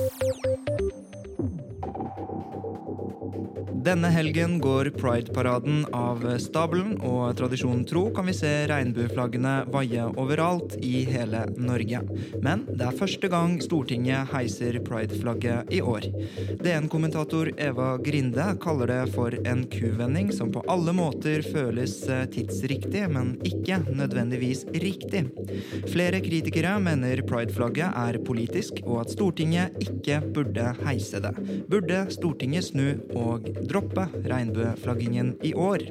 Música Denne helgen går Pride-paraden av stabelen, og tradisjonen tro kan vi se regnbueflaggene vaie overalt i hele Norge. Men det er første gang Stortinget heiser Pride-flagget i år. DN-kommentator Eva Grinde kaller det for en kuvending som på alle måter føles tidsriktig, men ikke nødvendigvis riktig. Flere kritikere mener Pride-flagget er politisk, og at Stortinget ikke burde heise det. Burde Stortinget snu og droppe regnbueflaggingen i år.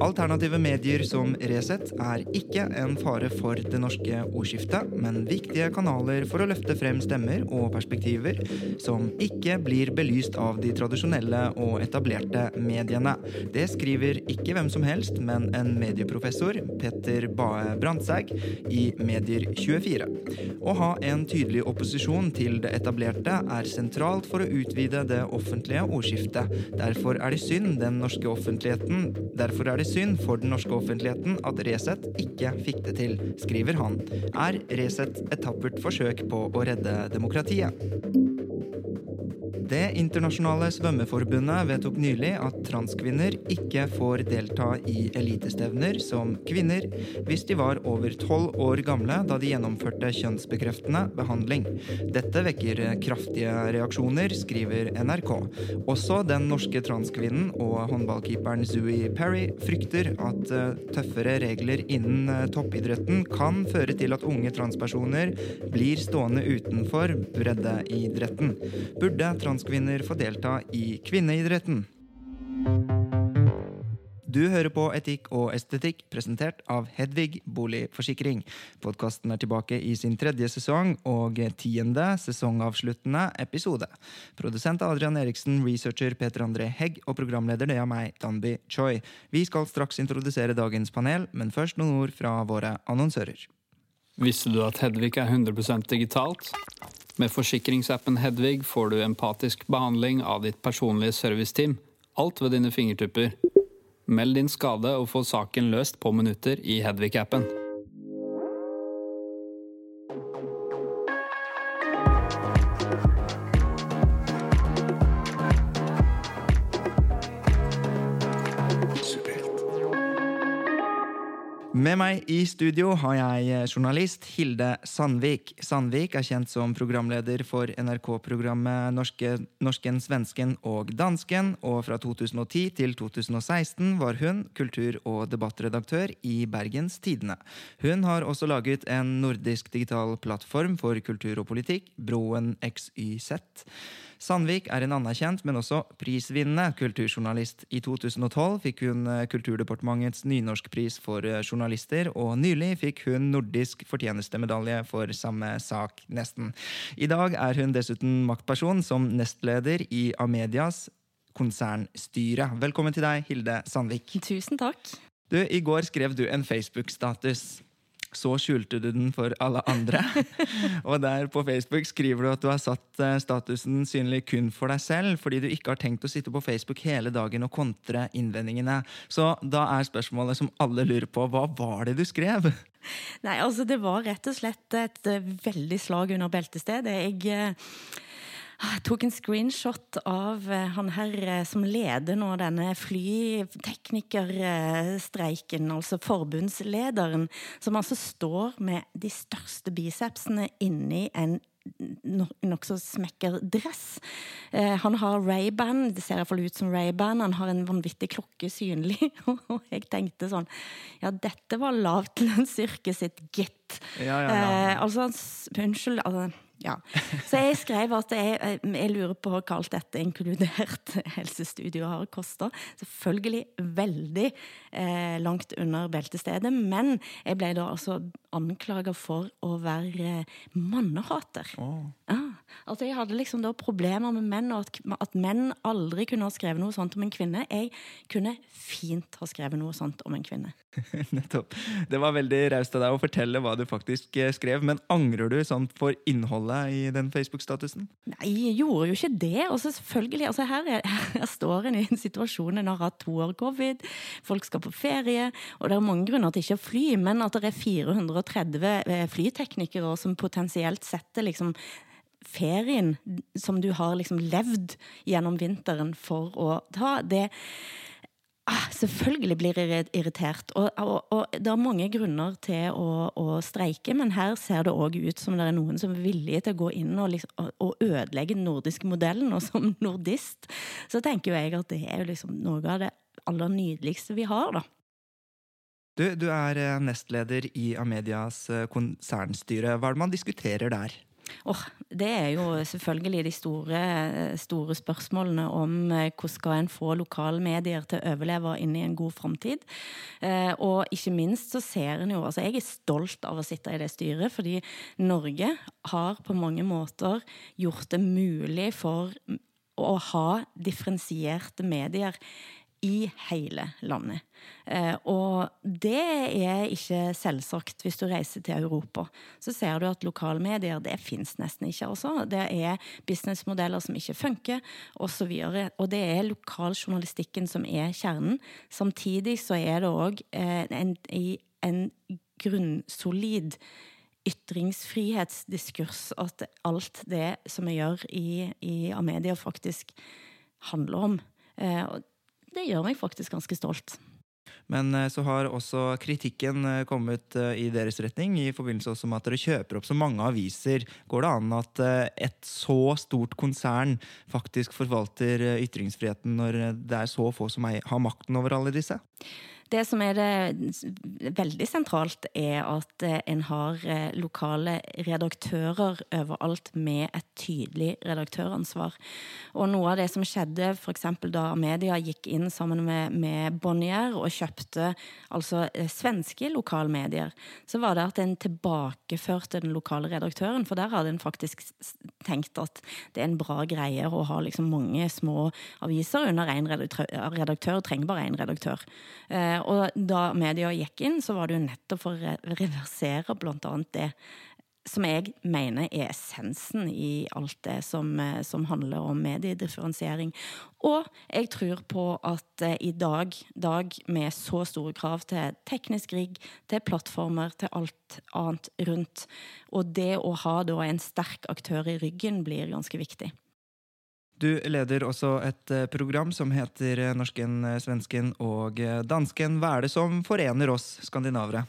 Alternative medier som Resett er ikke en fare for det norske ordskiftet, men viktige kanaler for å løfte frem stemmer og perspektiver som ikke blir belyst av de tradisjonelle og etablerte mediene. Det skriver ikke hvem som helst, men en medieprofessor, Petter Bae Brandtzæg, i Medier24. Å ha en tydelig opposisjon til det etablerte er sentralt for å utvide det offentlige ordskiftet. Derfor er det synd den norske offentligheten Derfor er det synd for den norske offentligheten at Resett ikke fikk det til, skriver han. Er Resett et tappert forsøk på å redde demokratiet? Det internasjonale svømmeforbundet vedtok nylig at transkvinner ikke får delta i elitestevner som kvinner hvis de var over tolv år gamle da de gjennomførte kjønnsbekreftende behandling. Dette vekker kraftige reaksjoner, skriver NRK. Også den norske transkvinnen og håndballkeeperen Zooey Perry frykter at tøffere regler innen toppidretten kan føre til at unge transpersoner blir stående utenfor breddeidretten. Burde transkvinner få delta i kvinneidretten? Du hører på Etikk og estetikk, presentert av Hedvig Boligforsikring. Podkasten er tilbake i sin tredje sesong og tiende sesongavsluttende episode. Produsent Adrian Eriksen, researcher Peter André Hegg og programleder det er meg, Danby Choi. Vi skal straks introdusere dagens panel, men først noen ord fra våre annonsører. Visste du at Hedvig er 100% digitalt? Med forsikringsappen Hedvig får du empatisk behandling av ditt personlige serviceteam. Alt ved dine fingertupper. Meld din skade og få saken løst på minutter i Hedvig-appen. Med meg i studio har jeg journalist Hilde Sandvik. Sandvik er kjent som programleder for NRK-programmet Norske, Norsken, svensken og dansken, og fra 2010 til 2016 var hun kultur- og debattredaktør i Bergens Tidende. Hun har også laget en nordisk digital plattform for kultur og politikk, Broen XYZ. Sandvik er en anerkjent, men også prisvinnende kulturjournalist. I 2012 fikk hun Kulturdepartementets nynorskpris for journalister, og nylig fikk hun nordisk fortjenestemedalje for samme sak, nesten. I dag er hun dessuten maktperson som nestleder i Amedias konsernstyre. Velkommen til deg, Hilde Sandvik. Tusen takk. Du, I går skrev du en Facebook-status så skjulte du den for alle andre. og der på Facebook skriver du at du har satt statusen synlig kun for deg selv, fordi du ikke har tenkt å sitte på Facebook hele dagen og kontre innvendingene. Så da er spørsmålet som alle lurer på, hva var det du skrev? Nei, altså Det var rett og slett et veldig slag under beltestedet. Jeg jeg tok en screenshot av han her som leder nå denne flyteknikerstreiken, altså forbundslederen, som altså står med de største bicepsene inni en nokså smekker dress. Eh, han har Ray-Ban, det ser iallfall ut som Ray-Ban. Han har en vanvittig klokke synlig. Og jeg tenkte sånn Ja, dette var lavtlønnsyrket sitt, gitt. Ja, ja, ja. Eh, altså, unnskyld. Altså, Ja. Så jeg skrev at jeg, jeg lurer på hva alt dette, inkludert helsestudio, har kosta. Selvfølgelig veldig eh, langt under beltestedet, men jeg ble da altså anklaga for å være eh, mannehater. Oh. Ja. Altså, jeg hadde liksom da problemer med menn, og at, at, menn aldri kunne ha skrevet noe sånt om en kvinne. Jeg kunne fint ha skrevet noe sånt om en kvinne. Nettopp. Det var veldig raust av deg å fortelle hva du faktisk eh, skrev, men angrer du sånn for innholdet i den Facebook-statusen? Nei, jeg gjorde jo ikke det. Og selvfølgelig, altså her, er, her står en i en situasjon en har hatt to år covid, folk skal på ferie, og det er mange grunner til ikke å fly, men at det er 400 30 eh, flyteknikere som potensielt setter liksom ferien som du har liksom levd gjennom vinteren for å ta, det Ah, selvfølgelig blir jeg irritert. Og, og, og, det er mange grunner til å, å streike, men her ser det òg ut som det er noen som er villige til å gå inn og, liksom, og ødelegge den nordiske modellen. Og som nordist så tenker jeg at det er liksom noe av det aller nydeligste vi har, da. Du, du er eh, nestleder i Amedias eh, konsernstyre. Hva er det man diskuterer der? Oh, det er jo selvfølgelig de store, store spørsmålene om eh, hvordan skal en få lokalmedier til å overleve inn i en god framtid. Eh, og ikke minst så ser en jo altså Jeg er stolt av å sitte i det styret, fordi Norge har på mange måter gjort det mulig for å ha differensierte medier i hele landet. Eh, og det er ikke selvsagt hvis du reiser til Europa. Så ser du at lokalmedier det fins nesten ikke. Også. Det er businessmodeller som ikke funker, osv. Og, og det er lokaljournalistikken som er kjernen. Samtidig så er det òg eh, en, en grunnsolid ytringsfrihetsdiskurs at alt det som vi gjør i, i Amedia, faktisk handler om. Eh, og det gjør meg faktisk ganske stolt. Men eh, så har også kritikken eh, kommet eh, i deres retning i forbindelse også med at dere kjøper opp så mange aviser. Går det an at et så stort konsern faktisk forvalter ytringsfriheten når det er så få som har makten over alle disse? Det som er det veldig sentralt, er at eh, en har eh, lokale redaktører overalt med et tydelig redaktøransvar. Og noe av det som skjedde f.eks. da media gikk inn sammen med, med Bonnier og kjøpte altså eh, svenske lokalmedier, så var det at en tilbakeførte den lokale redaktøren. For der hadde en faktisk tenkt at det er en bra greie å ha liksom mange små aviser under én redaktør. redaktør trenger bare én redaktør. Eh, og da media gikk inn, så var det jo nettopp for å reversere blant annet det som jeg mener er essensen i alt det som, eh, som, handler om mediedifferensiering. Og jeg tror på at eh, i dag, dag, med så store krav til teknisk rigg, til plattformer, til alt annet rundt, og det å ha da en sterk aktør i ryggen blir ganske viktig. Du leder også et eh, program som heter eh, Norsken, eh, svensken og dansken. Hva er det som forener oss skandinavere?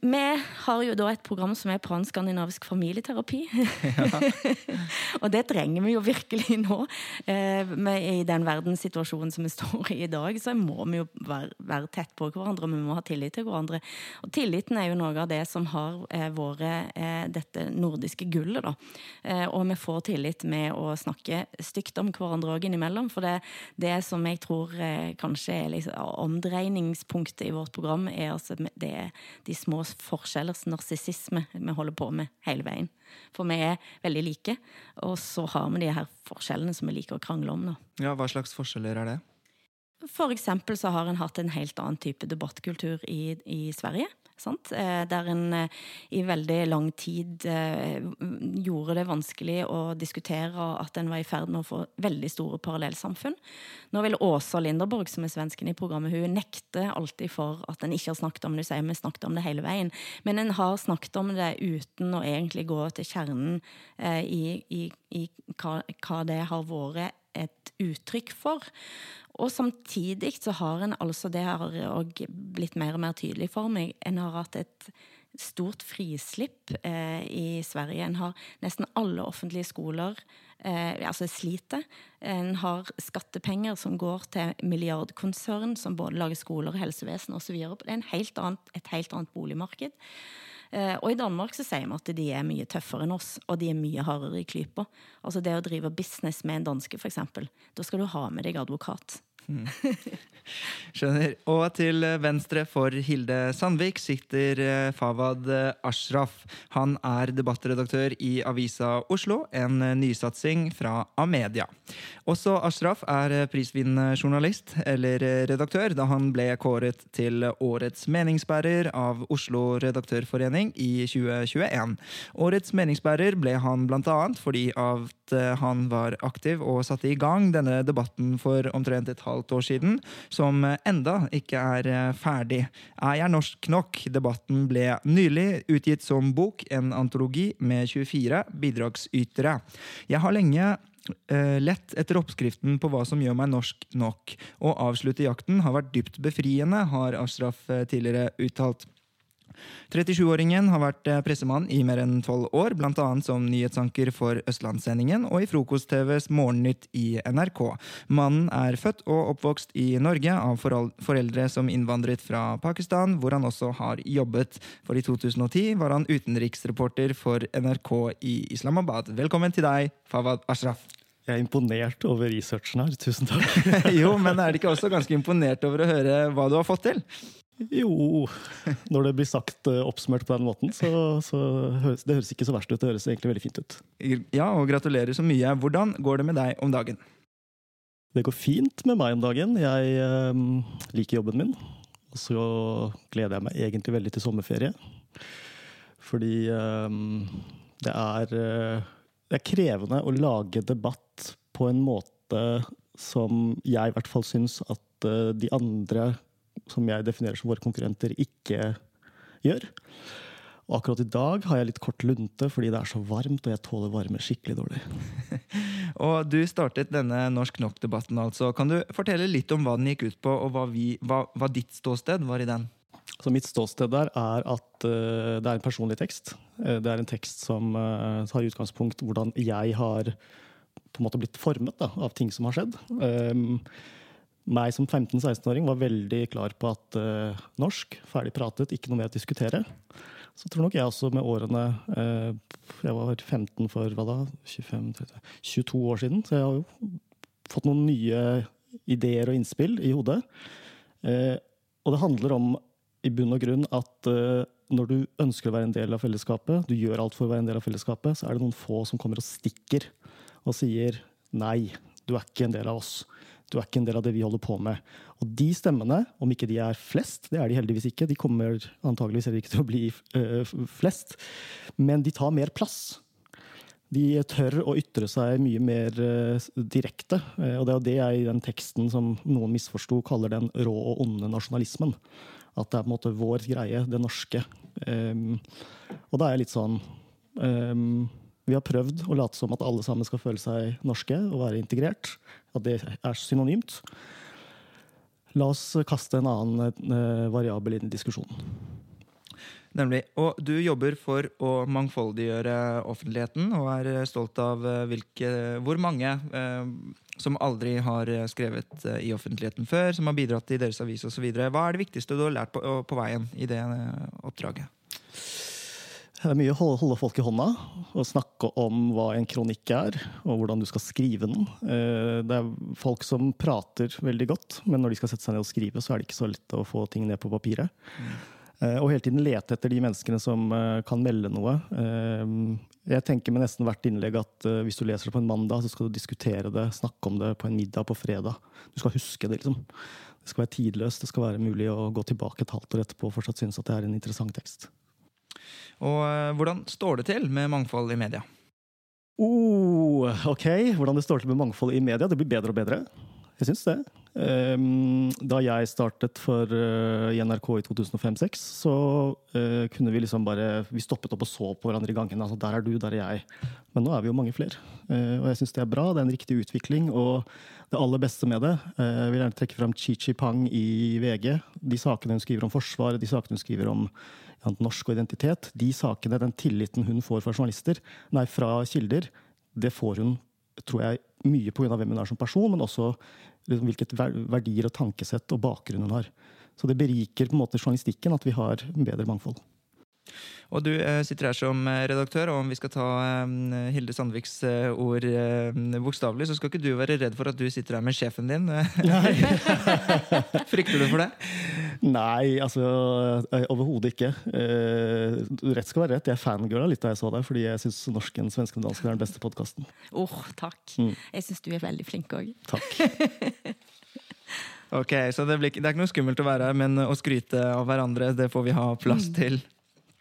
Vi har jo da et program som er panskandinavisk familieterapi. Ja. og det trenger vi jo virkelig nå. Eh, I den verdenssituasjonen som vi står i i dag, så må vi jo være, tett på hverandre, vi må ha tillit til hverandre. Og tilliten er jo noe av det som har eh, vært eh, dette nordiske gullet, da. Eh, og vi får tillit med å snakke stygt om hverandre òg innimellom. For det, det som jeg tror kanskje er liksom omdreiningspunktet i vårt program, er altså det de små forskjellers narsissisme vi holder på med hele veien. For vi er veldig like, og så har vi de her forskjellene som vi liker å krangle om. Da. Ja, Hva slags forskjeller er det? For eksempel så har en hatt en helt annen type debattkultur i, i Sverige. Sant? Eh, der en eh, i veldig lang tid eh, gjorde det vanskelig å diskutere at en var i ferd med å få veldig store parallellsamfunn. Nå vil Åsa Linderborg, som er svensken i programmet, hun nekter alltid for at en ikke har snakket om det. Vi snakket om det hele veien. Men en har snakket om det uten å egentlig gå til kjernen i, i, i hva, hva det har vært et uttrykk for. Og samtidig så har en altså, det har òg blitt mer og mer tydelig for meg, en har hatt et stort frislipp eh, i Sverige. En har nesten alle offentlige skoler eh, altså sliter. En har skattepenger som går til milliardkonsern som både lager skoler, helsevesen osv. Det er helt annet, et helt annet boligmarked. Eh, og i Danmark så sier vi at de er mye tøffere enn oss, og de er mye hardere i klypa. Altså det å drive business med en danske, eksempel, da skal du ha med deg advokat. Mm. Skjønner. Og til venstre for Hilde Sandvik sitter eh, Fawad Ashraf. Han er debattredaktør i Avisa Oslo, en nysatsing fra Amedia. Også Ashraf er prisvinnende journalist, eller redaktør, da han ble kåret til årets meningsbærer av Oslo Redaktørforening i 2021. Årets meningsbærer ble han annet fordi at han var aktiv og satte i gang denne debatten for omtrent et halvt år siden, som enda ikke er eh, ferdig. Er jeg norsk nok? Debatten ble nylig utgitt som bok, en antologi med 24 bidragsytere. Jeg har lenge uh, lett etter oppskriften på hva som gjør meg norsk nok. Å avslutte jakten har vært dypt befriende, har Ashraf eh, tidligere uttalt. 37-åringen har vært eh, pressemann i mer enn tolv år, bl.a. som nyhetsanker for Østlandssendingen og i Frokost-TVs Morgennytt i NRK. Mannen er født og oppvokst i Norge av foreldre som innvandret fra Pakistan, hvor han også har jobbet. For i 2010 var han utenriksreporter for NRK i Islamabad. Velkommen til deg, Fawad Ashraf. Jeg er imponert over researchen her. Tusen takk. jo, men er det ikke også ganske imponert over å høre hva du har fått til? Jo, når det blir sagt uh, oppsummert på den måten, så, så høres det høres ikke så verst ut. Det høres egentlig veldig fint ut. Ja, og gratulerer så mye. Hvordan går det med deg om dagen? Det går fint med meg om dagen. Jeg øh, liker jobben min. Og så gleder jeg meg egentlig veldig til sommerferie. Fordi øh, det er øh, Det er krevende å lage debatt på en måte som jeg i hvert fall syns at uh, de andre som jeg definerer som våre konkurrenter, ikke gjør. Og akkurat i dag har jeg litt kort lunte fordi det er så varmt, og jeg tåler varme skikkelig dårlig. og du startet denne Norsk Nok-debatten, altså. Kan du fortelle litt om hva den gikk ut på, og hva, vi, hva, hva ditt ståsted var i den? Så mitt ståsted der er at uh, det er en personlig tekst. Uh, det er en tekst som uh, tar utgangspunkt hvordan jeg har på en måte blitt formet da, av ting som har skjedd. Um, meg som 15-16-åring var veldig klar på at uh, norsk, ferdig pratet, ikke noe mer å diskutere. Så tror nok jeg også med årene uh, Jeg var 15 for hva da? 25, 30, 22 år siden. Så jeg har jo fått noen nye ideer og innspill i hodet. Uh, og det handler om i bunn og grunn at når du ønsker å være en del av fellesskapet, du gjør alt for å være en del av fellesskapet, så er det noen få som kommer og stikker og sier nei, du er ikke en del av oss. Du er ikke en del av det vi holder på med. Og de stemmene, om ikke de er flest, det er de heldigvis ikke, de kommer antageligvis heller ikke til å bli uh, flest, men de tar mer plass. De tør å ytre seg mye mer uh, direkte. Uh, og det er jo det jeg i den teksten som noen misforsto, kaller den rå og onde nasjonalismen. At det er på en måte vår greie, det norske. Um, og da er jeg litt sånn um, vi har prøvd å late som at alle sammen skal føle seg norske og være integrert. At det er synonymt. La oss kaste en annen uh, variabel inn i diskusjonen. Nemlig. Og du jobber for å mangfoldiggjøre offentligheten, og er eh, stolt av eh, hvilke, hvor mange eh, som aldri har skrevet i offentligheten før, som har bidratt i deres avis osv. Hva er det viktigste du har lært på, på veien i det oppdraget? Det er mye å holde folk i hånda og snakke om hva en kronikk er, og hvordan du skal skrive den. Eh, det er folk som prater veldig godt, men når de skal sette seg ned og skrive, så er det ikke så lett å få ting ned på papiret. Mm. Og hele tiden lete etter de menneskene som eh, kan melde noe. Jeg tenker med nesten hvert innlegg at hvis du leser det på en mandag, så skal du diskutere det, snakke om det på en middag på fredag. Du skal huske det, liksom. Det skal være tidløst, det skal være mulig å gå tilbake et halvt år etterpå og fortsatt synes at det er en interessant tekst. Og eh, hvordan står det til med mangfold i media? Oh, ok, Hvordan det står til med mangfold i media? Det blir bedre og bedre. Jeg syns det. Um, da jeg startet for i NRK i 2005-2006, så uh, kunne vi liksom bare Vi stoppet opp og så på hverandre i gangen. Altså, der er du, der er jeg. Men nå er vi jo mange flere. Og jeg syns det er bra. Det er en riktig utvikling. Og det aller beste med det Jeg vil gjerne trekke fram Chi-Chi Pang i VG. De sakene hun skriver om Forsvaret, de sakene hun skriver om norsk og identitet, de sakene, den tilliten hun får fra nei, fra kilder, det får hun tror jeg, mye pga. hvem hun er som person, men også liksom, hvilket verdier og tankesett og bakgrunn hun har. Så det beriker på en måte journalistikken at vi har bedre mangfold. Og du eh, sitter her som eh, redaktør, og om vi skal ta eh, Hilde Sandviks ord bokstavelig, så skal ikke du være redd for at du sitter her med sjefen din. Nei. Frykter du for det? Nei, altså overhodet ikke. Eh, rett skal være rett. Jeg er fangirl av litt da jeg så deg, fordi jeg syns norsken, svensken og dansken er den beste podkasten. Oh, takk. Mm. Jeg syns du er veldig flink òg. Takk. Ok, Så det, blir, det er ikke noe skummelt å være her, men å skryte av hverandre, det får vi ha plass til.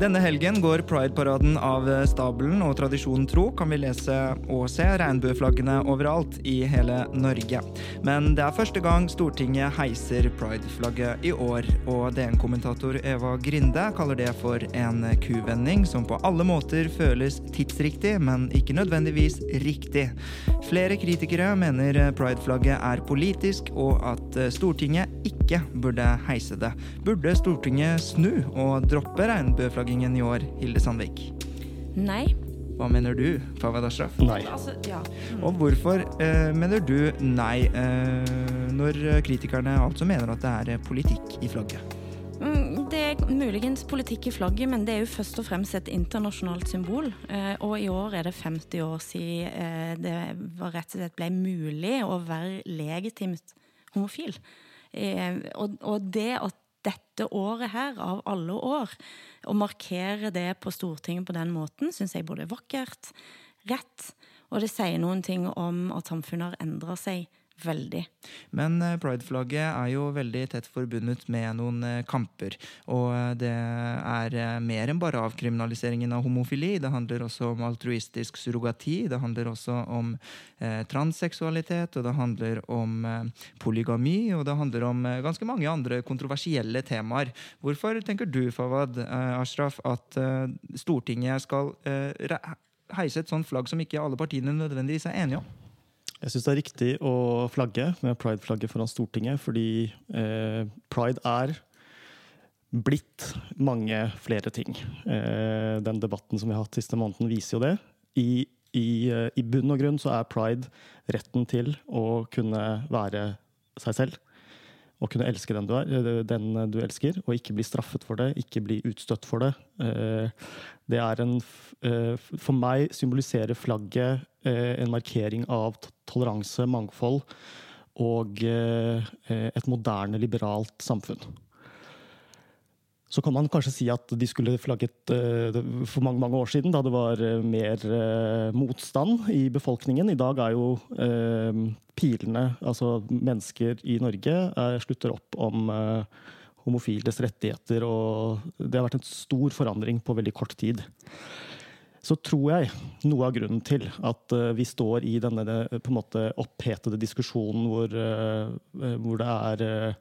Denne helgen går Pride-paraden av stabelen, og tradisjonen tro kan vi lese og se regnbueflaggene overalt i hele Norge. Men det er første gang Stortinget heiser Pride-flagget i år, og DN-kommentator Eva Grinde kaller det for en kuvending som på alle måter føles tidsriktig, men ikke nødvendigvis riktig. Flere kritikere mener Pride-flagget er politisk, og at Stortinget ikke burde heise det. Burde Stortinget snu og droppe regnbueflaggingen i år, Hilde Sandvik? Nei. Hva mener du, Fawad Ashraf? Nei. Altså, ja. Og hvorfor eh, mener du nei, eh, når kritikerne altså mener at det er eh, politikk i flagget? Mm, Det er muligens politikk i flagget, men det er jo først og fremst et internasjonalt symbol. Eh, Og i år er det 50 år siden eh, det var rett og slett ble mulig å være legitimt homofil. Eh, og det at dette året her, av alle år, å markere det på Stortinget på den måten, syns jeg både er vakkert, rett, og det sier noen ting om at samfunnet har endra seg veldig. Men prideflagget Pride-flagget er jo veldig tett forbundet med noen eh, kamper. Og eh, det er eh, mer enn bare avkriminaliseringen av homofili. Det handler også om altruistisk surrogati. Det handler også om eh, transseksualitet, og det handler om eh, polygami, og det handler om eh, ganske mange andre kontroversielle temaer. Hvorfor tenker du, Fawad eh, Ashraf, at eh, Stortinget skal eh, heise et sånt flagg som ikke alle partiene nødvendigvis er enige om? Jeg syns det er riktig å flagge med pride-flagget foran Stortinget, fordi eh, pride er blitt mange flere ting. Eh, den debatten som vi har hatt siste måneden, viser jo det. I, i, eh, I bunn og grunn så er pride retten til å kunne være seg selv. Å kunne elske den du er, eh, den du elsker, og ikke bli straffet for det, ikke bli utstøtt for det. Eh, Det er en eh, For meg symboliserer flagget en markering av toleranse, mangfold og et moderne, liberalt samfunn. Så kan man kanskje si at de skulle flagget eh, for mange mange år siden, da det var eh, mer eh, motstand i befolkningen. I dag er jo pilene, altså mennesker i Norge, slutter opp om homofiles rettigheter, og det har vært en stor forandring på veldig kort tid. Så tror jeg noe av grunnen til at vi står i denne måte opphetede diskusjonen hvor, hvor det er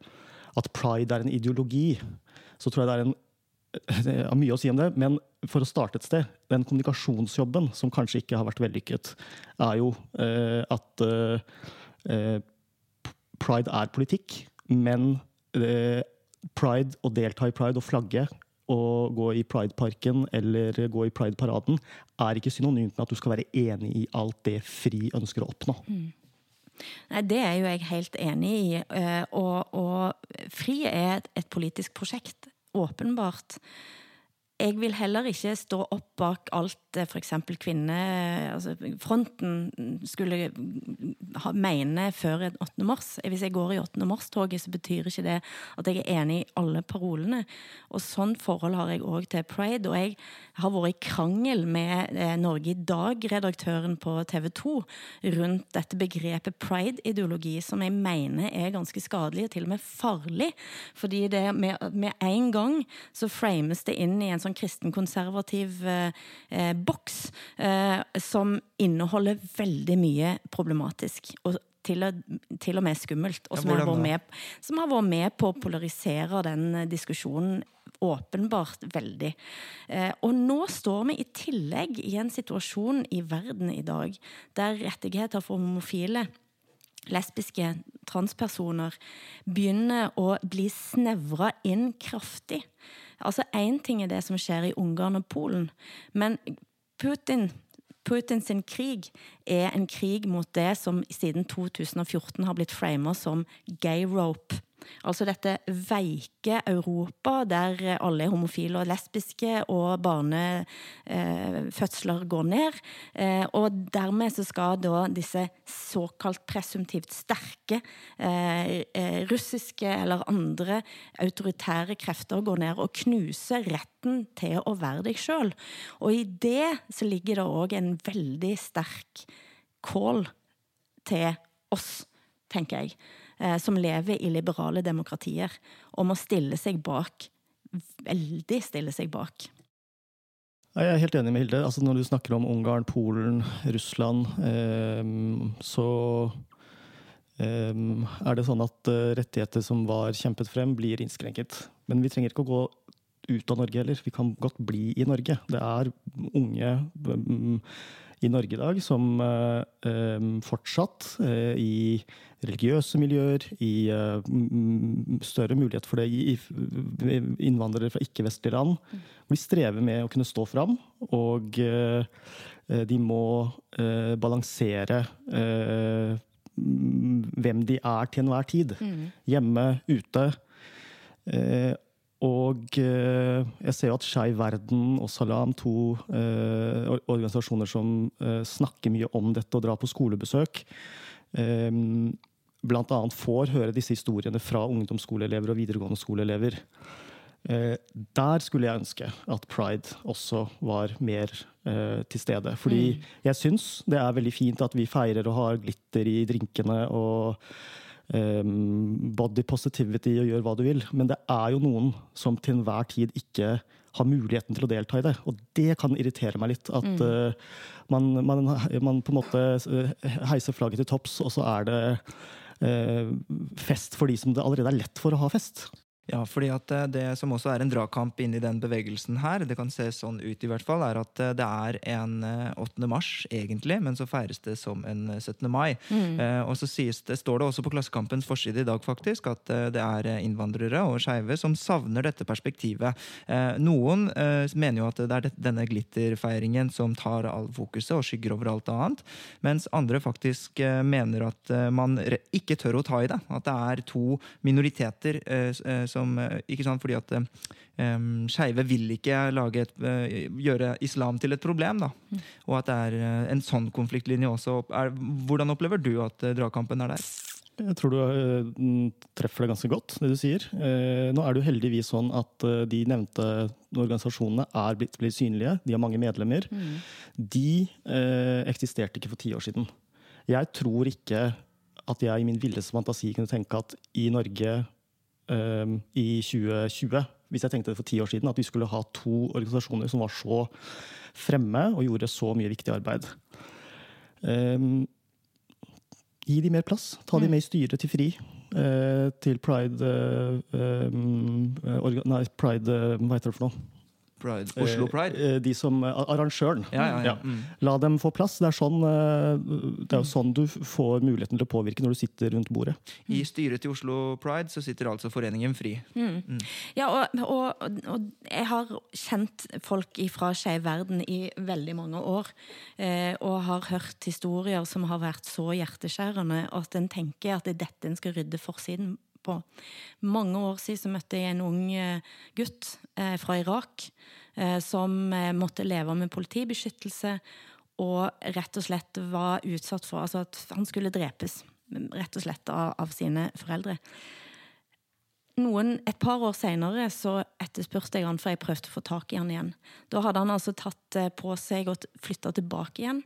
at pride er en ideologi, så tror jeg det er en det mye å si om det, men for å starte et sted Den kommunikasjonsjobben, som kanskje ikke har vært vellykket, er jo eh, at eh, eh, pride er politikk, men eh, pride, å delta i pride og flagge og gå i Prideparken eller gå i Pride-paraden, er ikke synonymt med at du skal være enig i alt det FRI ønsker å oppnå. Nei, Det er jo jeg helt enig i. eh, Og, og FRI er et, et politisk prosjekt, åpenbart. Jeg vil heller ikke stå opp bak alt det f.eks. kvinne... Altså fronten skulle ha, mene før 8. mars. Hvis jeg går i 8. mars-toget, så betyr ikke det at jeg er enig i alle parolene. Og sånn forhold har jeg òg til pride. Og jeg har vært i krangel med eh, Norge i Dag-redaktøren på TV 2 rundt dette begrepet pride-ideologi, som jeg mener er ganske skadelig, og til og med farlig. Fordi det med, med en gang så frames det inn i en sånn kristenkonservativ eh, eh, boks eh, som inneholder veldig mye problematisk. Og til og, til og med skummelt. Og Ja, som, har vært med, som har vært med på å polarisere den eh, diskusjonen åpenbart veldig. Eh, og nå står vi i tillegg i en situasjon i verden i dag der rettigheter for homofile lesbiske transpersoner begynner å bli snevra inn kraftig. Altså Én ting er det som skjer i Ungarn og Polen, men Putin sin krig er en krig mot det som siden 2014 har blitt frama som gay rope. Altså dette veike Europa der alle er homofile og lesbiske, og barnefødsler går ned. Eh, og dermed så skal da disse såkalt presumptivt sterke eh, eh, russiske eller andre autoritære krefter gå ned og knuse retten til å være deg sjøl. Og i det så ligger det òg en veldig sterk call til oss, tenker jeg eh, som lever i liberale demokratier, om å stille seg bak. Veldig stille seg bak. Jeg er helt enig med Hilde. Altså, når du snakker om Ungarn, Polen, Russland, eh, så eh, er det sånn at eh, rettigheter som var kjempet frem, blir innskrenket. Men vi trenger ikke å gå ut av Norge heller. Vi kan godt bli i Norge. Det er unge um, i Norge i dag som uh, fortsatt uh, i religiøse miljøer, i større mulighet for det i, i innvandrere fra ikke-vestlige land, hvor de strever med å kunne stå fram. Og de må balansere hvem de er til enhver tid. Mm. Hjemme, ute. Og eh, jeg ser jo at Skeiv Verden og Salam, to eh, organisasjoner som eh, snakker mye om dette og drar på skolebesøk, eh, bl.a. får høre disse historiene fra ungdomsskoleelever og videregående skoleelever. Eh, der skulle jeg ønske at pride også var mer eh, til stede. Fordi mm. jeg syns det er veldig fint at vi feirer og har glitter i drinkene og body positivity og gjør hva du vil. Men det er jo noen som til enhver tid ikke har muligheten til å delta i det. Og det kan irritere meg litt. At mm. uh, man, man, man, på en måte eh, heiser flagget til topps, og så er det uh, fest for de som det allerede er lett for å ha fest. Ja, fordi at eh, det som også er en dragkamp inni den bevegelsen her, det kan se sånn ut i hvert fall, er at eh, det er en 8. Eh, mars egentlig, men så feires det som en 17. mai. Mm. Eh, og så sies det, står det også på Klassekampens forside i dag faktisk at det er innvandrere og skeive som savner dette perspektivet. Eh, noen eh, mener jo at det er denne glitterfeiringen som tar all fokuset og skygger over alt annet, mens andre faktisk mener at man ikke tør å ta i det. At det er to minoriteter som som eh, ikke sant, Fordi at um, skeive vil ikke et, uh, gjøre islam til et problem. da, mm. Og at det er uh, en sånn konfliktlinje også. Er, hvordan opplever du at uh, dragkampen er der? Jeg tror du treffer det ganske godt, det du sier. Nå er det jo heldigvis sånn at de nevnte organisasjonene er blitt, blitt synlige. De har mange medlemmer. Mm. De eh, eksisterte ikke for ti år siden. Jeg tror ikke at jeg i min villeste fantasi kunne tenke at i Norge i 2020, hvis jeg tenkte det for ti år siden, at vi skulle ha to organisasjoner som var så fremme og gjorde så mye viktig arbeid. Um, gi de mer plass. Ta de mm. med i styret til FRI. Uh, til Pride uh, um, Nei, Pride uh, Hva heter det for noe? Pride. Oslo eh, Pride? Eh, de som, eh, Arrangøren. Ja, ja, ja. Mm. La dem få plass. Det er, sånn, det er jo sånn du får muligheten til å påvirke når du sitter rundt bordet. I styret til Oslo Pride så sitter altså Foreningen Fri. Mm. Mm. Ja, og, og, og, jeg har kjent folk fra Skeiv Verden i veldig mange år. Eh, og har hørt historier som har vært så hjerteskjærende at en tenker at det er dette en skal rydde forsiden på. Mange år siden møtte jeg en ung gutt eh, fra Irak eh, som eh, måtte leve med politibeskyttelse og rett og slett var utsatt for altså at han skulle drepes. Rett og slett av, av sine foreldre. Noen, et par år seinere etterspurte jeg han, for jeg prøvde å få tak i han igjen. Da hadde han altså tatt på seg og flytta tilbake igjen.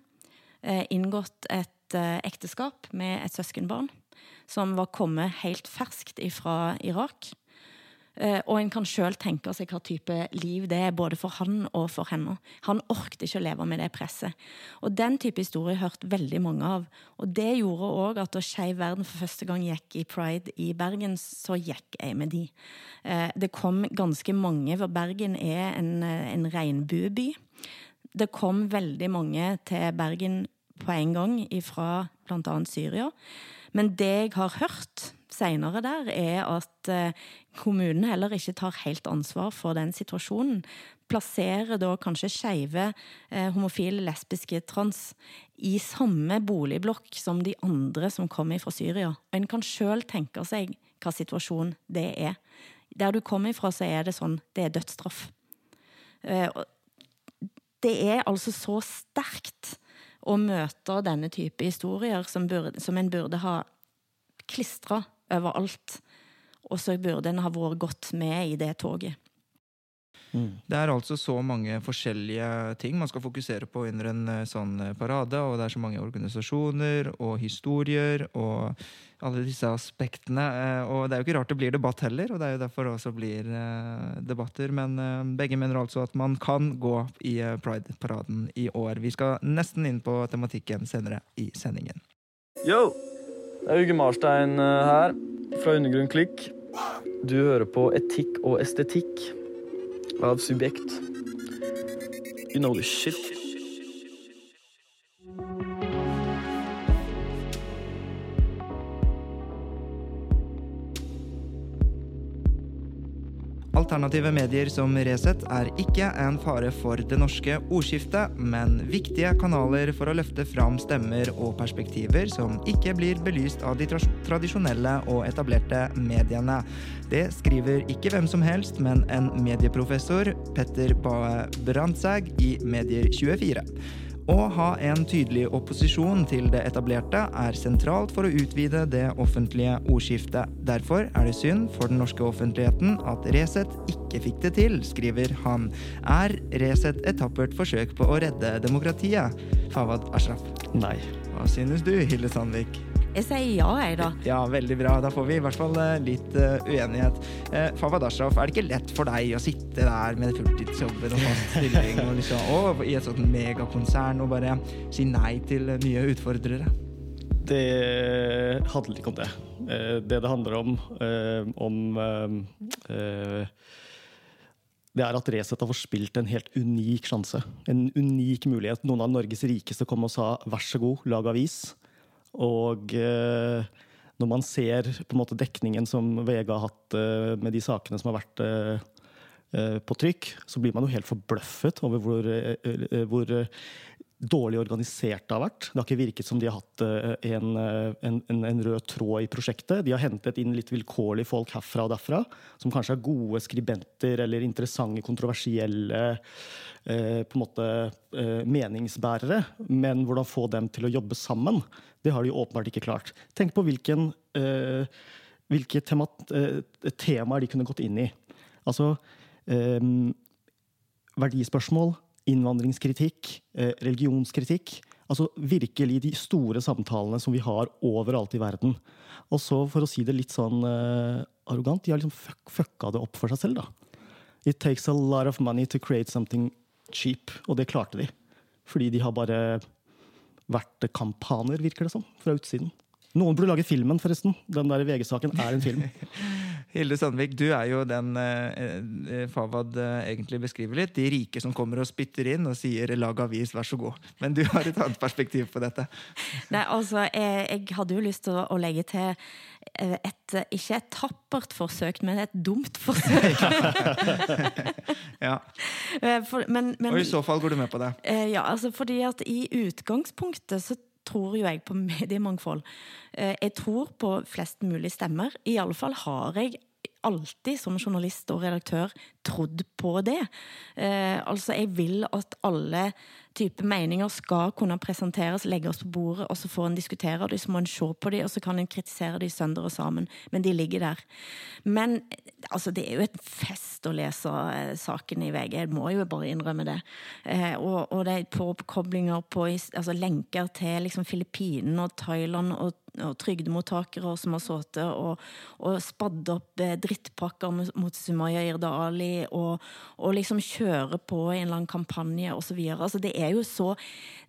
Inngått et ekteskap med et søskenbarn som var kommet helt ferskt fra Irak. Eh, og en kan sjøl tenke seg hva type liv det er, både for han og for henne. Han orket ikke å leve med det presset. Og den type historie hørte veldig mange av. Og det gjorde òg at da Skeiv Verden for første gang gikk i Pride i Bergen, så gikk jeg med de. Eh, det kom ganske mange, for Bergen er en, en regnbueby. Det kom veldig mange til Bergen på en gang fra bl.a. Syria. Men det jeg har hørt seinere der, er at eh, kommunen heller ikke tar helt ansvar for den situasjonen. Plasserer da kanskje skeive, eh, homofile, lesbiske, trans i samme boligblokk som de andre som kommer fra Syria. Og en kan sjøl tenke seg hva situasjon det er. Der du kommer fra, så er det sånn det er dødsstraff. Eh, det er altså så sterkt å møter denne type historier som, burde, som en burde ha klistra overalt. Og så burde en ha vært godt med i det toget. Mm. Det er altså så mange forskjellige ting man skal fokusere på under en eh, sånn eh, parade. Og det er så mange organisasjoner og historier og alle disse aspektene. Eh, og det er jo ikke rart det blir debatt heller, og det er jo derfor det også blir debatter. Men begge mener altså at man kan gå i Pride-paraden i år. Vi skal nesten inn på tematikken senere i sendingen. Yo! Det er Uge Marstein her, fra Undergrunn Klikk. Du hører på Etikk og estetikk av subjekt. You know the shit. Alternative medier som Resett er ikke en fare for det norske ordskiftet, men viktige kanaler for å løfte fram stemmer og perspektiver som ikke blir belyst av de tradisjonelle og etablerte mediene. Det skriver ikke hvem som helst, men en medieprofessor, Petter Bae Brandtzæg, i Medier24. Å ha en tydelig opposisjon til det etablerte er sentralt for å utvide det offentlige ordskiftet. Derfor er det synd for den norske offentligheten at Resett ikke fikk det til, skriver han. Er Resett et tappert forsøk på å redde demokratiet? Fawad Ashraf. Nei. Hva synes du, Hilde Sandvik? Jeg sier ja, jeg, da. Ja, veldig bra. Da får vi i hvert fall eh, litt uh, uenighet. Uh, Fawad Ashraf, er det ikke lett for deg å sitte der med fulltidsjobben og fast stilling og, liksom, og i et sånt megakonsern og bare si nei til nye utfordrere? Det handler ikke om det. Det det handler om, om det er at Resett har forspilt en helt unik sjanse. En unik mulighet. Noen av Norges rikeste kom og sa vær så god, lag avis. Og eh, når man ser på en måte dekningen som VG har hatt eh, med de sakene som har vært eh, på trykk, så blir man jo helt forbløffet over hvor, hvor dårlig organisert det har vært. Det har ikke virket som de har hatt en, en, en, rød tråd i prosjektet. De har hentet inn litt vilkårlige folk herfra og derfra, som kanskje er gode skribenter eller interessante, kontroversielle på en måte eh, meningsbærere. Men hvordan få dem til å jobbe sammen, det har de åpenbart ikke klart. Tenk på hvilken, uh, hvilke tema, uh, temaer de kunne gått inn i. Altså verdispørsmål, innvandringskritikk, uh, religionskritikk. Altså virkelig de store samtalene som vi har overalt i verden. Og så, for å si det litt sånn arrogant, de har liksom fuck, fucka det opp for seg selv, da. It takes a lot of money to create something cheap, og det klarte de. Fordi de har bare vært kampaner, virker det som, fra utsiden. Noen burde lage filmen, forresten. Den der VG-saken er en film. Hilde Sandvik, du er jo den eh, eh Fawad eh, egentlig beskriver litt. De rike som kommer og spytter inn og sier 'lag avis, vær så god'. Men du har et annet perspektiv på dette. Nei, altså, jeg, jeg hadde jo lyst til å, å legge til et, ikke et tappert forsøk, men et dumt forsøk. ja. For, men, men, og i så fall går du med på det? Ja, altså fordi at i utgangspunktet så tror jo jeg på mediemangfold. Eh, jeg tror på flest mulig stemmer. I alle fall har jeg alltid som journalist og redaktør trodd på det. Eh, altså, jeg vil at alle typer meninger skal kunne presenteres, legges på bordet, og så får en diskutere dem, så må en se på dem, og så kan en kritisere dem sønder og sammen. Men de ligger der. Men altså, det er jo et fest å lese eh, saken i VG, jeg må jo bare innrømme det. Eh, og, og, det er påkoblinger på altså, lenker til liksom, Filippinene og Thailand og og trygdemottakere som har sittet og, og spadd opp eh, drittpakker mot Sumaya Irdali og, og liksom kjøre på i en eller annen kampanje osv. Altså det er jo så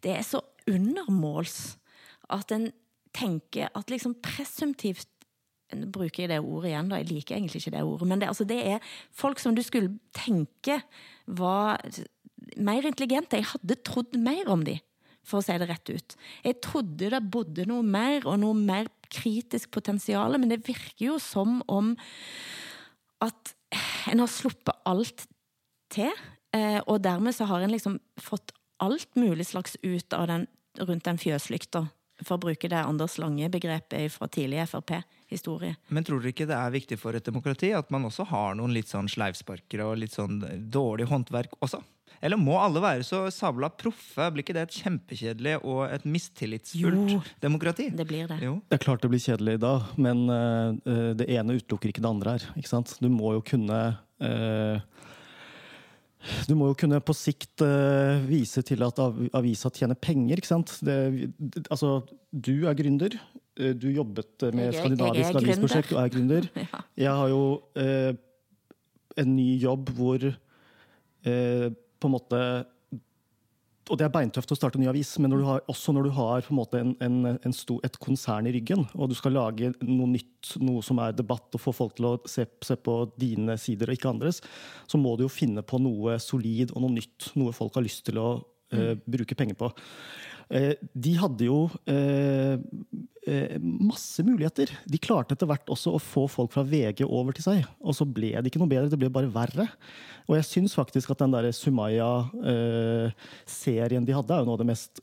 Det er så undermåls at en tenker at liksom presumptivt nå bruker jeg det ordet igjen, da. Jeg liker egentlig ikke det ordet. Men det, altså, det er folk som du skulle tenke var mer intelligente. Jeg hadde trodd mer om dem for å si det rett ut. Jeg trodde det bodde noe mer, og noe mer kritisk potensial, men det virker jo som om at en har sluppet alt til, eh, og dermed så har en liksom fått alt mulig slags ut av den, rundt den fjøslykta, for å bruke det Anders Lange-begrepet fra tidlig Frp-historie. Men tror dere ikke det er viktig for et demokrati at man også har noen litt sånn sleivsparkere og litt sånn dårlig håndverk også? Eller må alle være så sabla proffe? Blir ikke det et kjempekjedelig og et mistillitsfullt Jo. demokrati? Det blir det. Jo. Det er klart det blir kjedelig da, men uh, det ene utelukker ikke det andre her. Ikke sant? Du må jo kunne eh, Du må jo kunne på sikt uh, vise til at av, avisa tjener penger, ikke sant. Det, altså, du er gründer. Eh, Du jobbet med Jeg skandinavisk avisprosjekt og er gründer. Ja. Jeg har jo uh, en ny jobb hvor uh, på en måte og det er beintøft å starte en ny avis, men når du har, også når du har på en en, en, en sto, et konsern i ryggen, og du skal lage noe nytt, noe som er debatt, og få folk til å se, se på dine sider og ikke andres, så må du jo finne på noe solid og noe nytt. Noe folk har lyst til å uh, bruke penger på. Eh, de hadde jo eh, eh, masse muligheter. De klarte etter hvert også å få folk fra VG over til seg. Og så ble det ikke noe bedre, det ble bare verre. Og jeg syns faktisk at den der Sumaya-serien de hadde, er jo noe av det mest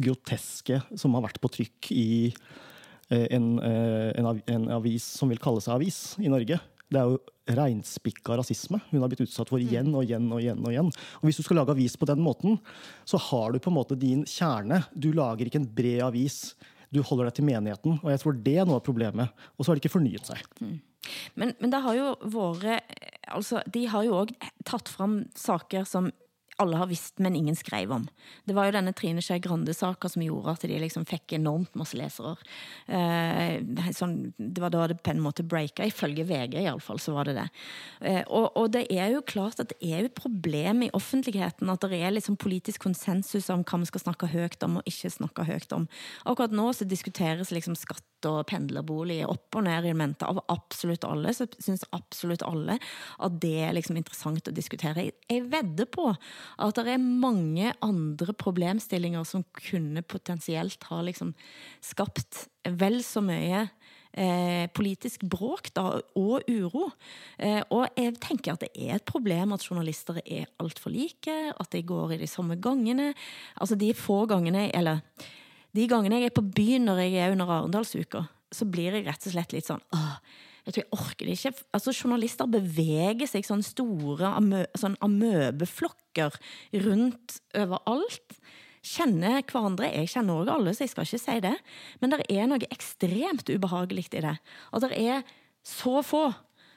groteske som har vært på trykk i en, en avis som vil kalle seg avis i Norge. Det er jo reinspikka rasisme hun har blitt utsatt for igjen og igjen. Og igjen og igjen. Og Hvis du skal lage avis på den måten, så har du på en måte din kjerne. Du lager ikke en bred avis. Du holder deg til menigheten. Og jeg tror det er noe av problemet. Og så har de ikke fornyet seg. Men, men det har jo vært altså, De har jo òg tatt fram saker som alle har visst, men ingen skrev om. Det var jo denne Trine Skei Grande-saka som gjorde at de liksom fikk enormt masse lesere. Eh, sånn, det var da det på en måte breaka, ifølge VG iallfall, så var det det. Eh, og, og det er jo klart at det er jo et problem i offentligheten at det er liksom politisk konsensus om hva vi skal snakke høyt om og ikke snakke høyt om. Akkurat nå så diskuteres liksom skatt og pendlerbolig opp og ned i mente av absolutt alle. Så syns absolutt alle at det er liksom interessant å diskutere. Jeg- vedder på at det er mange andre problemstillinger som kunne potensielt ha liksom skapt vel så mye eh, politisk bråk da, og uro. Eh, og jeg tenker at det er et problem at journalister er altfor like, at de går i de samme gangene. Altså de få gangene, eller de gangene jeg er på byen når jeg er under Arendalsuka, så blir jeg rett og slett litt sånn åh, jeg tror jeg orker det ikke. Altså, journalister beveger seg sånn store amø, sånn amøbeflokker rundt overalt. Kjenner hverandre. Jeg kjenner òg alle, så jeg skal ikke si det. Men det er noe ekstremt ubehagelig i det. Og det er så få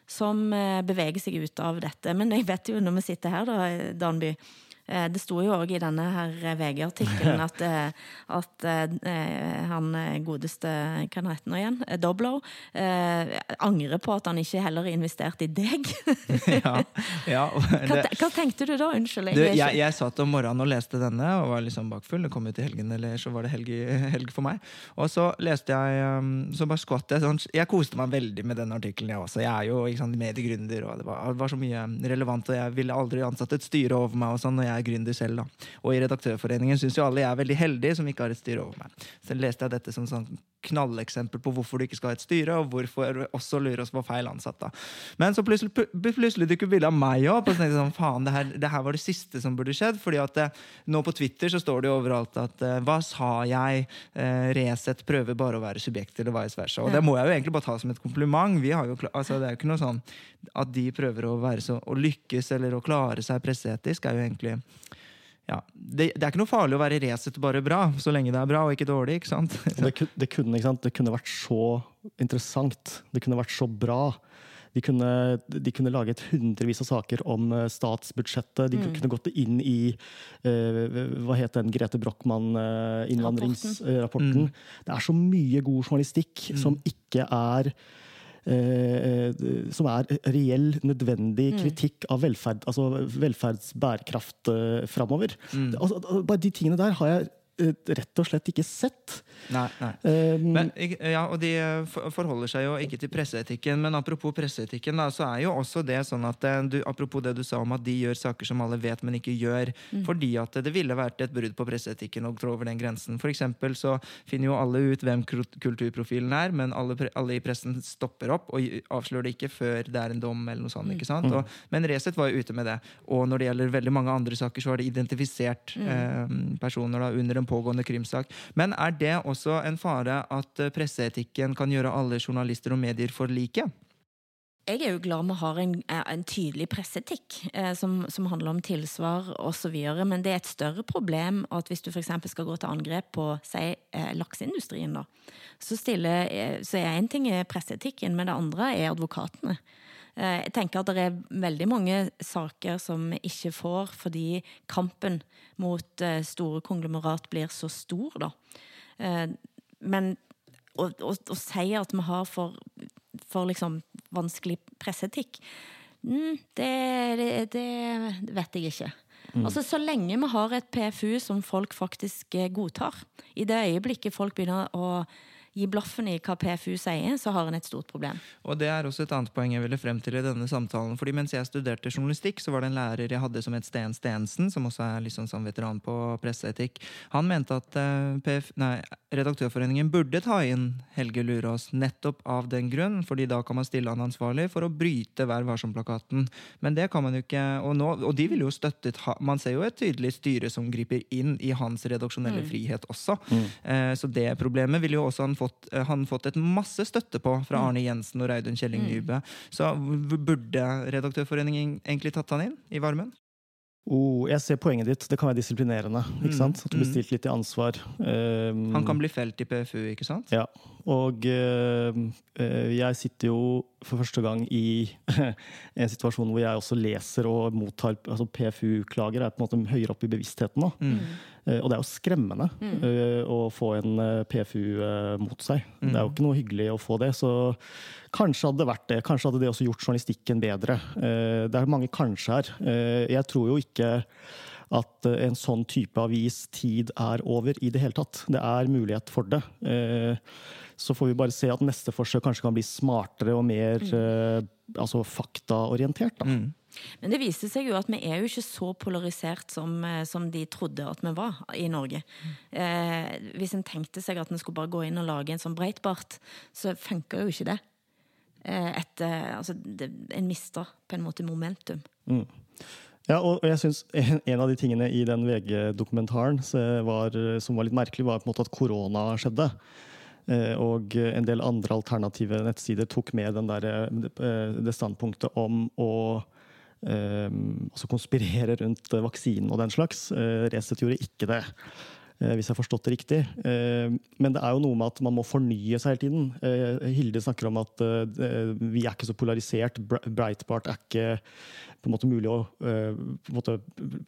som eh, beveger seg ut av dette. Men jeg vet jo når vi sitter her, da, Danby det sto jo òg i denne her VG-artikkelen at, eh, at eh, han eh, godeste Hva heter nå igjen? Eh, Doblo. Eh, angrer på at han ikke heller investerte i deg. ja, ja. Hva, hva tenkte du da? Unnskyld. du, er jeg, jeg satt om morgenen og leste denne og var liksom bakfull. Det kom ut i helgen, eller så var det helg, helg for meg. Og så leste jeg um, Så bare skvatt jeg sånn Jeg koste meg veldig med den artikkelen, jeg også. Jeg er jo mediegründer, og det var, det var så mye relevant, og jeg ville aldri ansatt et styre over meg og sånn, og jeg er gründer selv, da. Og i Redaktørforeningen syns jo alle jeg er veldig heldig som ikke har et styre over meg. Så leste jeg dette som sånn knalleksempel på hvorfor du ikke skal ha et styre, og hvorfor også lurer oss på feil ansatt. da. Men så plutselig, pl- plutselig dukker bildet av meg opp, og så tenkte jeg sånn, faen, det her, det her var det siste som burde skjedd. fordi at eh, nå på Twitter så står det jo overalt at eh, hva sa jeg? Eh, Resett prøver bare å være subjekt, eller vice versa. Og det må jeg jo egentlig bare ta som et kompliment. Vi har jo, altså, det er jo ikke noe sånn at de prøver å være så, å lykkes eller å klare seg presseetisk, er jo egentlig ja, det, det er ikke noe farlig å være Resett bare bra, så lenge det er bra og ikke dårlig. ikke sant? Det, det, kunne, ikke sant? det kunne vært så interessant. Det kunne vært så bra. De kunne, de kunne laget hundrevis av saker om eh, statsbudsjettet. De kunne gått inn i uh, hva het den Grete Brochmann-innvandringsrapporten. Det er så mye god journalistikk som ikke er eh, som er reell, nødvendig kritikk av velferd, altså velferdsbærekraft uh, framover. Altså, bare de tingene der har jeg eh, rett og slett ikke sett. Nei, nei. Um, Men, ja, og de eh, forholder seg jo ikke til presseetikken, men apropos presseetikken, da, så er jo også det sånn at eh, du, Apropos det du sa om at de gjør saker som alle vet, men ikke gjør. Fordi at det ville vært et brudd på presseetikken å trå over den grensen. For eksempel så finner jo alle ut hvem kulturprofilen er, men alle, alle i pressen stopper opp og avslører det ikke før det er en dom. eller noe sånt, ikke sant? Og, men Resett var jo ute med det. Og når det gjelder veldig mange andre saker, så har de identifisert eh, personer da, under en pågående krimsak. Men er det også en fare at eh, presseetikken kan gjøre alle journalister og medier for like? Jeg er jo glad vi har en, eh, en tydelig presseetikk eh, som, som handler om tilsvar osv. Men det er et større problem at hvis du f.eks. skal gå til angrep på si, eh, lakseindustrien, da, så, stiller, eh, så er én ting presseetikken, men det andre er advokatene. Eh, jeg tenker at det er veldig mange saker som ikke får fordi kampen mot store konglomerat blir så stor, da. Eh, men å, å, å si at vi har for, for liksom vanskelig presseetikk, mm, det, det, det vet jeg ikke. Altså, Så lenge vi har et PFU som folk faktisk eh, godtar, i det øyeblikket folk begynner å gi blaffen i hva PFU sier, så har en et stort problem. Og det er også et annet poeng jeg ville frem til i denne samtalen. fordi mens jeg studerte journalistikk, så var det en lærer jeg hadde som het Sten Stensen, som også er liksom sånn veteran på presseetikk. Han mente at eh, PF, nei, Redaktørforeningen burde ta inn Helge Lurås nettopp av den grunn, fordi da kan man stille han ansvarlig for å bryte Vær varsom-plakaten. Men det kan man jo ikke, og, nå, og de ville jo støttet Man ser jo et tydelig styre som griper inn i hans redaksjonelle frihet også. Mm. så det problemet ville jo også han fått, eh, han fått et masse støtte på fra Arne Jensen og Reidun Kjelling Nybø. Så burde Redaktørforeningen egentlig tatt han inn i varmen? oh, jeg ser poenget ditt. Det kan være disiplinerende. ikke sant? At du blir stilt litt i ansvar. Um, Han kan bli felt i PFU, ikke sant? Ja. Og eh, eh, jeg sitter jo for første gang i en situasjon hvor jeg også leser og mottar altså PFU-klager er på en måte høyere opp i bevisstheten nå. Eh, og det er jo skremmende eh, å få en eh, PFU eh, mot seg. Det er jo ikke noe hyggelig å få det. Så kanskje hadde det vært det. Kanskje hadde det også gjort journalistikken bedre. Eh, det er mange kanskje her. Eh, jeg tror jo ikke at eh, en sånn type avis tid er over i det hele tatt. Det er mulighet for det. Eh, Så får vi bare se at neste forsøk kanskje kan bli smartere og mer mm. altså faktaorientert. Da. Men det viste seg jo at vi er jo ikke så polarisert som, eh, som de trodde at vi var i Norge. Eh, hvis en tenkte seg at en skulle bare gå inn og lage en sånn Breitbart, så funka jo ikke det. Eh, et, eh, altså, det, en mister på en måte momentum. Ja, og jeg synes en, av de tingene i den VG-dokumentaren som var litt merkelig, var på en måte at korona skjedde. Eh, Og en del andre alternative nettsider tok med der, det standpunktet om å altså konspirere rundt vaksinen og den slags. Eh, Resett gjorde ikke det. eh, Hvis jeg har forstått det riktig. Eh, Men det er jo noe med at man må fornye seg hele tiden. Eh, Hilde snakker om at eh, vi er ikke så polarisert. Breitbart er ikke på en måte mulig å eh, måte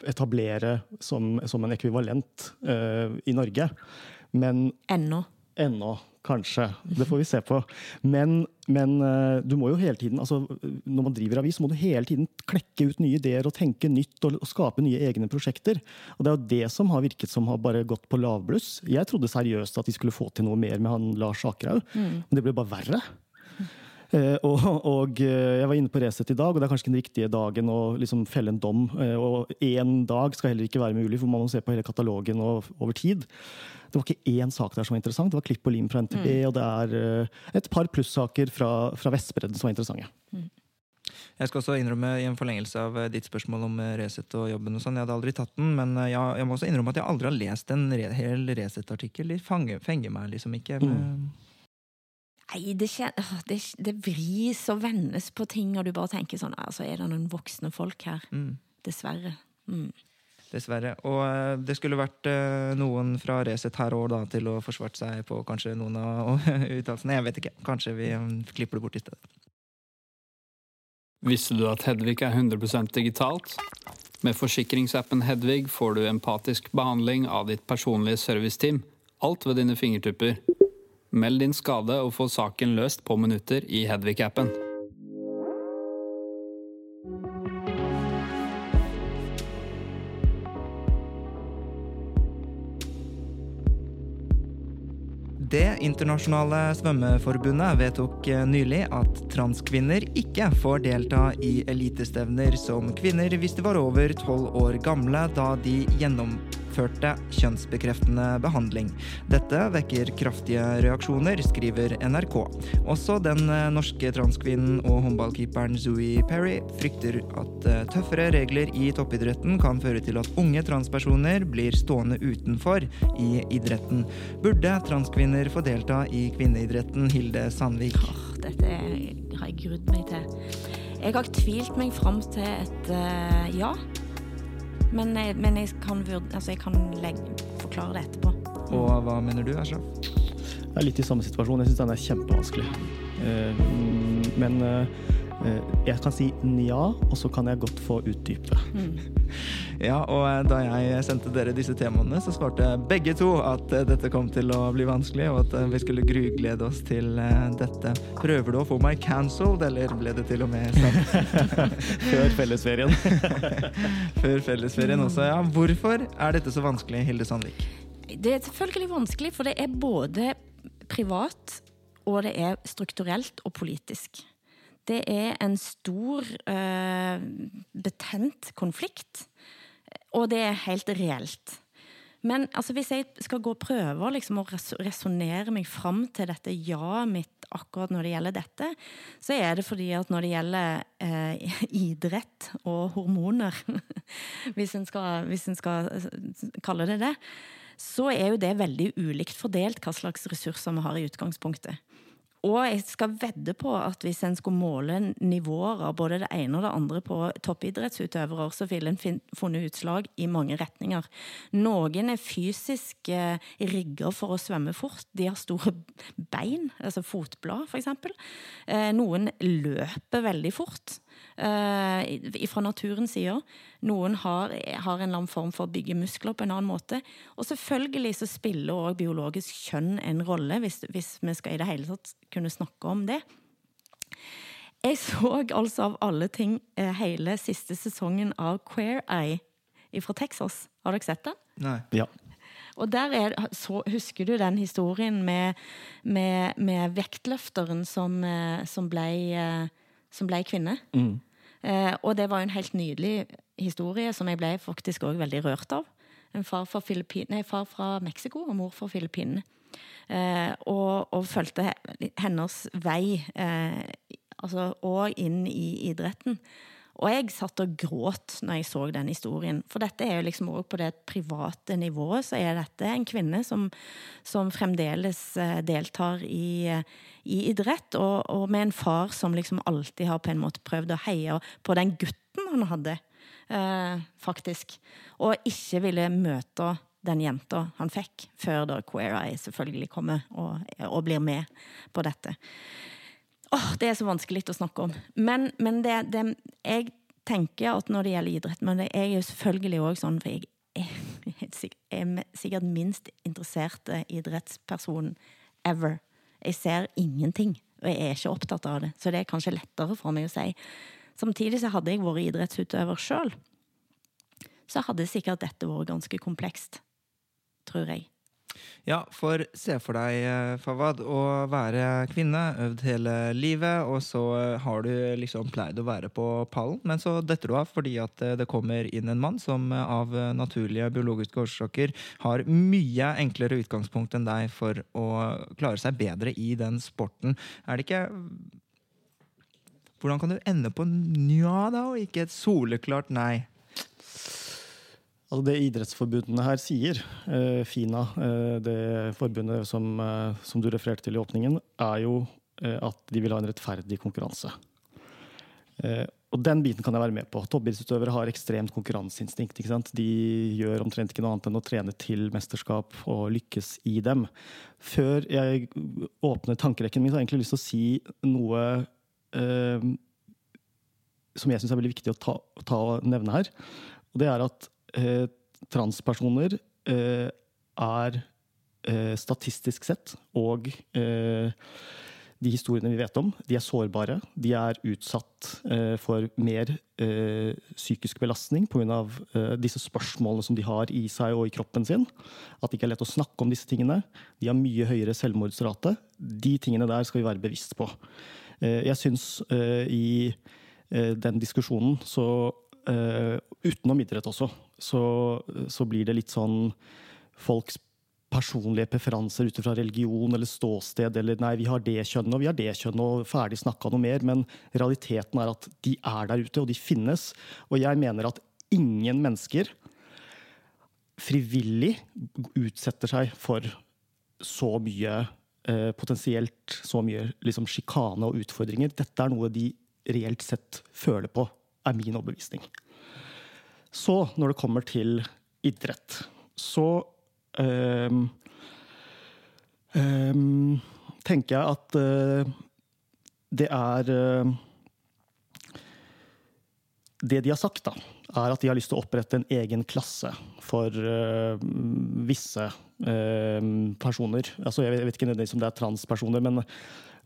etablere som, som en ekvivalent eh, i Norge. Men Ennå. Ennå, kanskje. Det får vi se på. Men, men eh, du må jo hele tiden, altså, når man driver avis, må du hele tiden klekke ut nye ideer og tenke nytt og, og skape nye egne prosjekter. Og det er jo det som har virket som har bare gått på lavbluss. Jeg trodde seriøst at de skulle få til noe mer med han Lars Akerhaug, men det ble bare verre. Eh, og, og eh, jeg var inne på Resett i dag, og det er kanskje ikke den riktige dagen å liksom felle en dom. Eh, og én dag skal heller ikke være mulig, for man må se på hele katalogen og, over tid. Det var ikke én sak der som var interessant. Det var klipp og lim fra NTB, og det er et par plussaker fra, fra Vestbredden som var interessante. Jeg skal også innrømme i en forlengelse av ditt spørsmål om Resett og jobben. og sånn, Jeg hadde aldri tatt den, men jeg, jeg må også innrømme at jeg aldri har lest en re hel Resett-artikkel. De fenger meg liksom ikke. Men, Nei, det, det, det vris og vendes på ting, og du bare tenker sånn Altså, er det noen voksne folk her? mm, Dessverre. Mm. dessverre. Og eh, det skulle vært eh, noen fra Resett her òg til å forsvart seg på kanskje noen av uttalelsene. Jeg vet ikke. Kanskje vi eh, klipper det bort i stedet. Visste du at Hedvig er 100% digitalt? Med forsikringsappen Hedvig får du empatisk behandling av ditt personlige serviceteam. Alt ved dine fingertupper. Meld din skade og få saken løst på minutter i Hedvig-appen. Det internasjonale svømmeforbundet vedtok eh, nylig at transkvinner ikke får delta i elitestevner som kvinner hvis de var over tolv år gamle da de gjennomførte kjønnsbekreftende behandling. Dette vekker kraftige reaksjoner, skriver NRK. Også den eh, norske transkvinnen og håndballkeeperen Zoe Perry frykter at eh, tøffere regler i toppidretten kan føre til at unge transpersoner blir stående utenfor i idretten. Burde transkvinner få delta i kvinneidretten, Hilde Sandvik? Åh, dette har jeg grudd meg til. Jeg har tvilt meg fram til et uh, ja. Men, jeg- men jeg kan, altså jeg kan legge, forklare det etterpå. Og hva mener du, Ashraf? Jeg er litt i samme situasjon. Jeg syns den er kjempevanskelig. Eh, mm, Men eh, eh, jeg kan si nja, og så kan jeg godt få utdype. Ja, og eh, da jeg sendte dere disse temaene, så svarte begge to at eh, dette kom til å bli vanskelig, og at eh, vi skulle gruglede oss til dette. Prøver du å få meg cancelled, eller ble det til og med sant Før fellesferien. før fellesferien også? Ja, hvorfor er dette så vanskelig, Hilde Sandvik? Det er selvfølgelig vanskelig, for det er både privat og det er strukturelt og politisk. Det er en stor, uh, betent konflikt, og det er helt reelt. Men altså, hvis jeg skal gå og prøve liksom, å res- resonnere meg fram til dette ja mitt akkurat når det gjelder dette, så er det fordi at når det gjelder eh, idrett og hormoner, hvis en skal, hvis en skal kalle det det, så er jo det veldig ulikt fordelt hva slags ressurser vi har i utgangspunktet. Og jeg skal vedde på at hvis en skulle måle nivåer av både det ene og det andre på toppidrettsutøvere, så ville en funnet utslag i mange retninger. Noen er fysisk eh, rigger for å svømme fort. De har store bein, altså fotblad f.eks. Eh, noen løper veldig fort eh, fra naturens side. Noen har, har en eller annen form for å bygge muskler på en annen måte. Og selvfølgelig så spiller òg biologisk kjønn en rolle, hvis, hvis vi skal i det hele tatt kunne snakke om det. Jeg så altså av alle ting eh, hele siste sesongen av Queer Eye fra Texas. Har dere sett den? Nei. Ja. Og der er, så husker du den historien med, med, med vektløfteren som, eh, som, ble, eh, som ble kvinne? Eh, og det var jo en helt nydelig historie som jeg ble faktisk òg veldig rørt av. En far nei, far fra Mexico og mor fra Filippinene. Eh, og, og fulgte hennes vei eh, altså, og inn i idretten. Og jeg satt og gråt når jeg så den historien. For dette er jo liksom også på det private nivået, så er dette en kvinne som, som fremdeles eh, deltar i, eh, i idrett, og, og med en far som liksom alltid har på en måte prøvd å heie på den gutten han hadde, eh, faktisk. Og ikke ville møte den jenta han fikk, før da Queer Eye selvfølgelig kommer og, og blir med på dette. Åh, det er så vanskelig å snakke om. Men, men det, det Jeg tenker at når det gjelder idrett Men det er jo selvfølgelig òg sånn, for jeg er, er sikkert minst interesserte idrettspersonen ever. Jeg ser ingenting, og jeg er ikke opptatt av det. Så det er kanskje lettere for meg å si. Samtidig så hadde jeg vært idrettsutøver sjøl, så hadde sikkert dette vært ganske komplekst. Tror jeg. Ja, for se for deg, eh, Fawad, å være kvinne, øvd hele livet, og så eh, har du liksom pleid å være på pallen, men så detter du av fordi at eh, det kommer inn en mann som av naturlige biologiske årsaker har mye enklere utgangspunkt enn deg for å klare seg bedre i den sporten. Er det ikke Hvordan kan du ende på nja da, og ikke et soleklart nei? Altså det idrettsforbundene her sier, eh, FINA, eh, det forbundet som, eh, som du refererte til i åpningen, er jo at de vil ha en rettferdig konkurranse. Og den biten kan jeg være med på. Toppidrettsutøvere har ekstremt konkurranseinstinkt. De gjør omtrent ikke noe annet enn å trene til mesterskap og lykkes i dem. Før jeg åpner tankerekken min, så har jeg egentlig lyst til å si noe eh, som jeg syns er veldig viktig å ta, ta og nevne her. Og det er at eh, transpersoner eh, er eh, statistisk sett og eh, de historiene vi vet om, de er sårbare. De er utsatt for mer psykisk belastning pga. Eh, disse spørsmålene som de har i seg og i kroppen sin. At det ikke er lett å snakke om disse tingene. De har mye høyere selvmordsrate. De tingene der skal vi være bevisst på. Jeg syns i den diskusjonen så Utenom idrett også, så, så blir det litt sånn folks personlige preferanser ut fra religion eller ståsted, eller nei, vi har det kjønnet og vi har det kjønnet, og ferdig snakka noe mer. Men realiteten er at de er der ute, og de finnes. Og jeg mener at ingen mennesker frivillig utsetter seg for så mye eh, potensielt så mye liksom, sjikane og utfordringer. Dette er noe de reelt sett føler på, er min overbevisning. Så når det kommer til idrett, så um, um, tenker jeg at uh, det er uh, Det de har sagt, da, er at de har lyst til å opprette en egen klasse for uh, visse uh, personer. Altså, jeg vet ikke om det er transpersoner, men,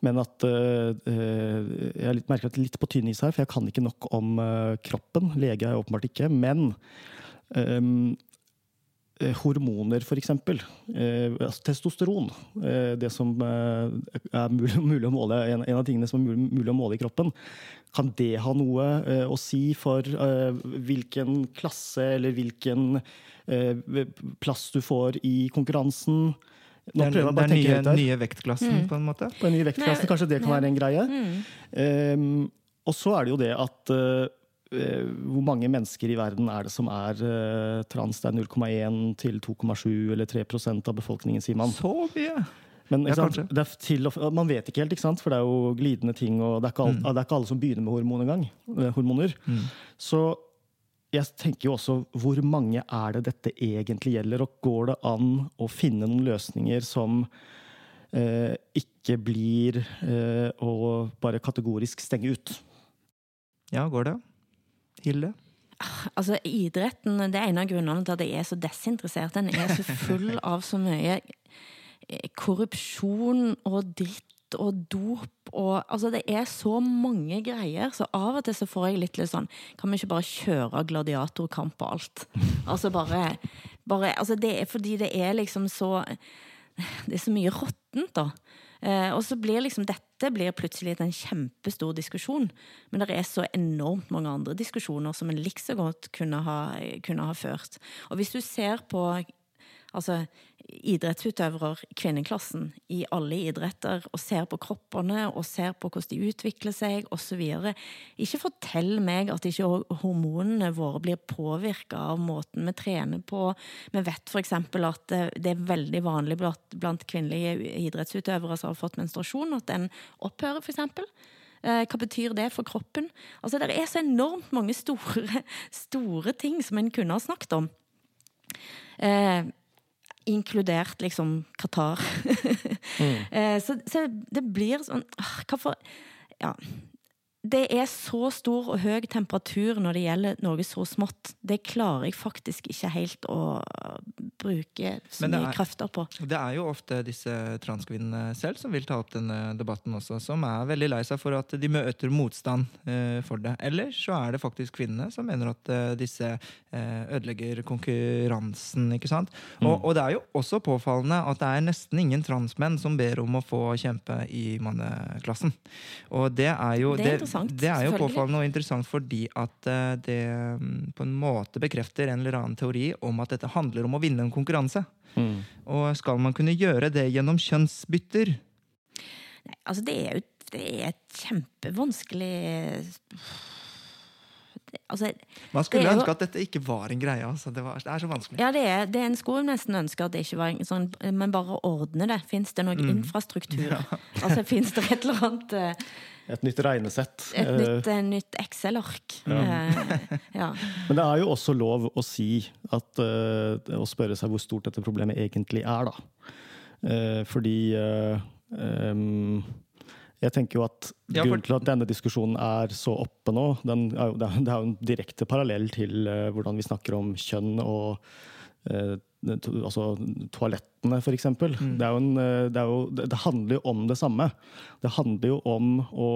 men at uh, Jeg merker at litt på tynn is her, for jeg kan ikke nok om kroppen. Lege er jeg åpenbart ikke. Men um, Eh, hormoner, f.eks. Eh, altså testosteron. Eh, det som eh, er mulig, mulig, å måle, en, en, av tingene som er mulig, mulig, å måle i kroppen. Kan det ha noe eh, å si for eh, hvilken klasse eller hvilken eh, plass du får i konkurransen? Nå det er, å tenke nye, nye, vektklassen, mm. på en måte? På den nye vektklassen, Kanskje det kan være en greie. Mm. og så er det jo det at uh, hvor mange mennesker i verden er det som er uh, trans? Det er 0,1 til 2,7 eller 3% av befolkningen, sier man. Så mye! Men ja, til, man vet ikke helt, ikke sant? for det er jo glidende ting. og Det er ikke, alt, mm. det er ikke alle som begynner med hormon engang. Hormoner. Mm. Så jeg tenker jo også hvor mange er det dette egentlig gjelder? Og går det an å finne noen løsninger som eh, ikke blir eh, å bare kategorisk stenge ut? Ja, går det? Hilde? Altså, idretten det er en av grunnene til at jeg er så desinteressert. Den er så full av så mye eh, korrupsjon og dritt og dop og Altså, det er så mange greier, så av og til så får jeg litt litt sånn Kan vi ikke bare kjøre gladiatorkamp og alt? Altså bare, bare Altså, det er fordi det er liksom så Det er så mye råttent, da. Eh, og så blir liksom dette blir plutselig en kjempestor diskusjon. Men det er så enormt mange andre diskusjoner som en likså godt kunne ha, kunne ha ført. Og hvis du ser på altså idrettsutøvere, kvinneklassen, i alle idretter, og ser på kroppene og ser på hvordan de utvikler seg osv. Ikke fortell meg at ikke hormonene våre blir påvirka av måten vi trener på. Vi vet f.eks. at det er veldig vanlig blant kvinnelige idrettsutøvere som har fått menstruasjon, at den opphører, f.eks. Eh, hva betyr det for kroppen? Altså, Det er så enormt mange store, store ting som en kunne ha snakket om. Eh, Inkludert liksom Qatar. mm. Eh, så, så, det blir sånn Hva for Ja det er så stor og høy temperatur når det gjelder noe så smått. Det klarer jeg faktisk ikke helt å bruke så mye er, krefter på. Det er jo ofte disse transkvinnene selv som vil ta opp denne debatten også, som er veldig lei seg for at de møter motstand uh, for det. Eller så er det faktisk kvinnene som mener at uh, disse uh, ødelegger konkurransen, ikke sant. Mm. Og, og, det er jo også påfallende at det er nesten ingen transmenn som ber om å få kjempe i manneklassen. Og det er jo det er interessant. Det er jo påfallende og interessant fordi at eh, det mm, på en måte bekrefter en eller annen teori om at dette handler om å vinne en konkurranse. Mm. Og skal man kunne gjøre det gjennom kjønnsbytter? Nei, altså det er jo det er et kjempevanskelig altså, Man skulle ønske at dette ikke var en greie. Altså. Det, var, det, er så vanskelig. Ja, det er, det er en skulle nesten ønske at det ikke var en sånn Men bare ordne det. Fins det noe mm. infrastruktur? Ja. altså, Fins det et eller annet uh, Et nytt regnesett? Et uh, nytt, uh, nytt Excel-ark. Ja. ja. Men det er jo også lov å si at Å spørre seg hvor stort dette problemet egentlig er, da. fordi um, jeg tenker jo at ja, Grunnen til at denne diskusjonen er så oppe nå, er jo, det er jo en direkte parallell til hvordan vi snakker om kjønn og altså, toalettene, eksempel. Mm. Det, en, eh, det, jo, det, handler jo om det samme. Det handler jo om å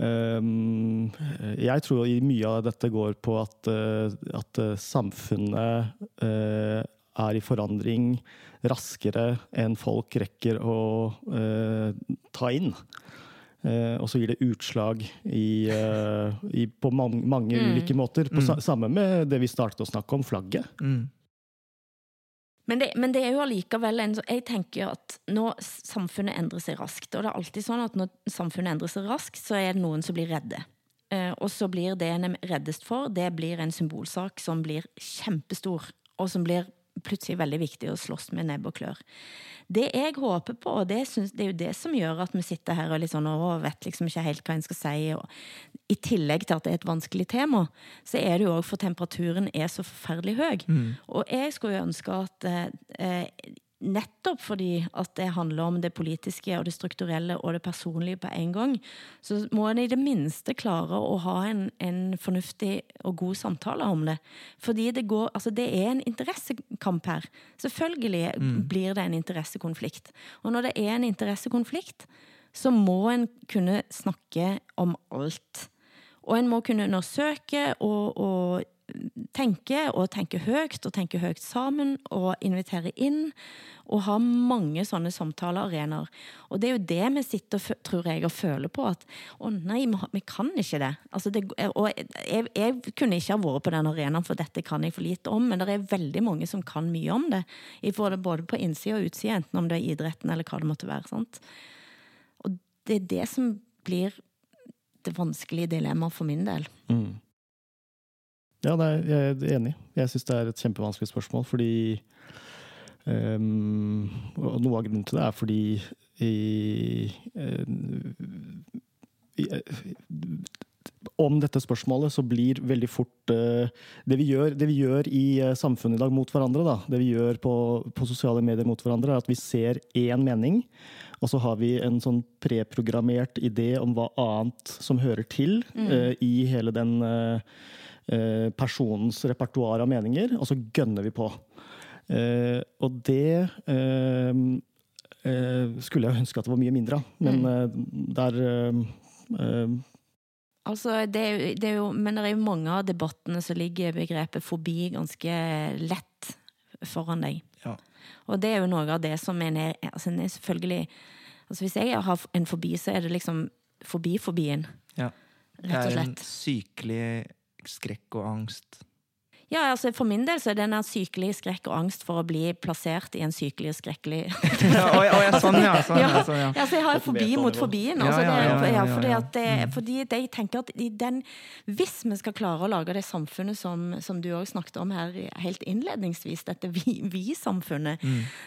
Um, jeg tror mye av dette går på at, eh, at eh, samfunnet uh, er i forandring raskere enn folk rekker å uh, ta inn. Eh, og så gir det utslag i, eh, i, på mange, mange Mm. ulike måter. På, mm. samme med det vi startet å snakke om, flagget. Mm. Men det, men det er jo allikevel en Jeg tenker at nå samfunnet endrer seg raskt, og det er alltid sånn at når samfunnet endrer seg raskt, så er det noen som blir redde. Eh, og så blir det en er reddest for, det blir en symbolsak som blir kjempestor, og som blir plutselig veldig viktig å slåss med nebb og klør. Det jeg håper på, og det, synes, det er jo det som gjør at vi sitter her og sånn, og vet liksom ikke helt hva en skal si, og i tillegg til at det er et vanskelig tema, så er det jo òg for temperaturen er så forferdelig høy. Og jeg skulle jo ønske at eh, eh, nettopp fordi at det handler om det politiske og det strukturelle og det personlige på en gang, så må en i det minste klare å ha en, en fornuftig og god samtale om det. Fordi det går Altså, det er en interessekamp her. Selvfølgelig blir det en interessekonflikt. Og når det er en interessekonflikt, så må en kunne snakke om alt. Og en må kunne undersøke og, og tenke, og tenke høyt, og tenke høyt sammen, og invitere inn. Og ha mange sånne samtalearenaer. Og det er jo det vi sitter, tror jeg, og føler på. At å nei, vi, kan ikke det. Altså det og jeg, jeg kunne ikke ha vært på den arenaen, for dette kan jeg for lite om. Men det er veldig mange som kan mye om det. Både på innsida og utsida, enten om det er idretten eller hva det måtte være. sant? Og det er det som blir det vanskelige dilemmaet for min del. Ja, nei, jeg er enig. Jeg syns det er et kjempevanskelig spørsmål, fordi um, Og noe av grunnen til det er fordi i, eh, i eh, om dette spørsmålet så blir veldig fort uh, det, vi gjør, det vi gjør i samfunnet i dag mot hverandre, da, det vi gjør på, på sosiale medier mot hverandre, er at vi ser én mening, og så har vi en sånn preprogrammert idé om hva annet som hører til uh, i hele den personens repertoar av meninger, og så gønner vi på. Eh, og det eh, eh, skulle jeg ønske at det var mye mindre av, men mm. der eh, eh, Altså, det er, jo- det er jo, men det er jo mange av debattene som ligger begrepet fobi ganske lett foran deg. Ja. Og det er jo noe av det som en er, altså en er selvfølgelig altså Hvis jeg har en fobi, så er det liksom fobi-fobien, Ja. Det rett og er en sykelig skrekk og angst. Ja, altså For min del så er det en sykelig skrekk og angst for å bli plassert i en sykelig og skrekkelig Ja, å, ja, ja, sånn, ja. Sånn, ja, sånn, ja. ja, jeg har fobi mot fobien. Altså, Ja, det, ja, ja, ja, ja, fordi at det, fordi det, jeg tenker at i den, Hvis vi skal klare å lage det samfunnet som, som du òg snakket om her helt innledningsvis, dette vi- vi-samfunnet,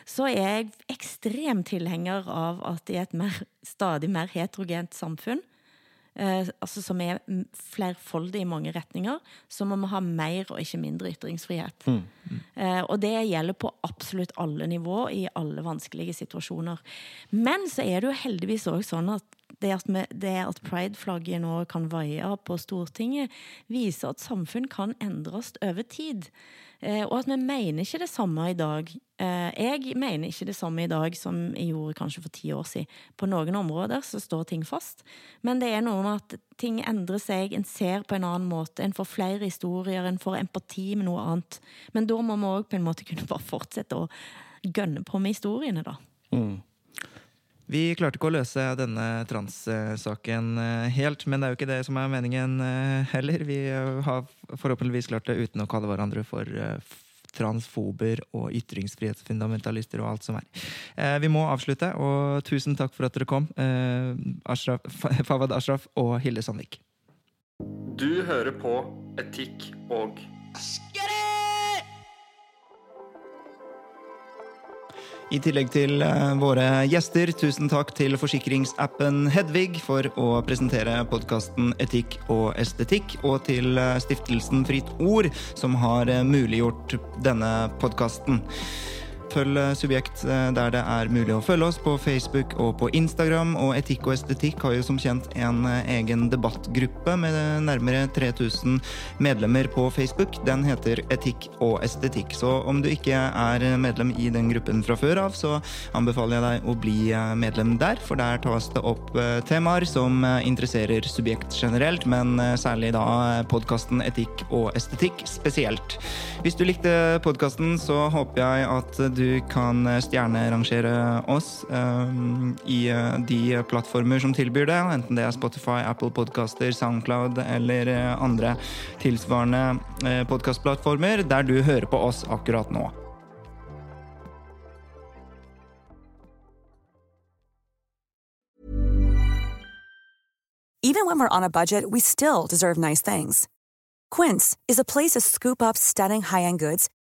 så er jeg ekstrem tilhenger av at i et mer, stadig mer heterogent samfunn eh, altså som er flerfoldig i mange retninger, så må vi ha mer og ikke mindre ytringsfrihet. Eh, og det gjelder på absolutt alle nivå i alle vanskelige situasjoner. Men så er det jo heldigvis òg sånn at det at, vi, det at pride-flagget nå kan vaie på Stortinget, viser at samfunn kan endres over tid. Eh, og at vi mener ikke det samme i dag. Eh, jeg mener ikke det samme i dag som jeg gjorde kanskje for ti år siden. På noen områder så står ting fast, men det er noe med at ting endrer seg, en ser på en annen måte, en får flere historier, en får empati med noe annet. Men da må vi òg på en måte kunne bare fortsette å gønne på med historiene, da. Vi klarte ikke å løse denne trans-saken eh, helt, men det er jo ikke det som er meningen eh, heller. Vi eh, har forhåpentligvis klart det uten å kalle hverandre for transfober og ytringsfrihetsfundamentalister og alt som er. Vi må avslutte, og tusen takk for at dere kom, eh, Ashraf, Fawad Ashraf og Hilde Sandvik. Du hører på Etikk og I tillegg til eh, våre gjester, tusen takk til forsikringsappen Hedvig for å presentere podkasten Etikk og estetikk, og til eh, stiftelsen Fritt Ord, som har eh, muliggjort denne podkasten. Følg eh, Subjekt eh, der det er mulig å følge oss på Facebook og på Instagram. Og Etikk og estetikk har jo som kjent en eh, egen debattgruppe med nærmere 3000 medlemmer på Facebook. Den heter Etikk og estetikk. Så om du ikke er medlem i den gruppen fra før av, så anbefaler jeg deg å bli medlem der, for der tas det opp temaer som interesserer subjekt generelt, men særlig da podkasten Etikk og estetikk spesielt. Hvis du likte podkasten, så håper jeg at du kan stjernerangere oss um, i uh, de plattformer som tilbyr det, enten det er Spotify, Apple Podcaster, Soundcloud eller andre tilsvarende podkastplattformer der du hører på oss akkurat nå. Even when we're on a budget, we still deserve nice things. Quince is a place to scoop up stunning high-end goods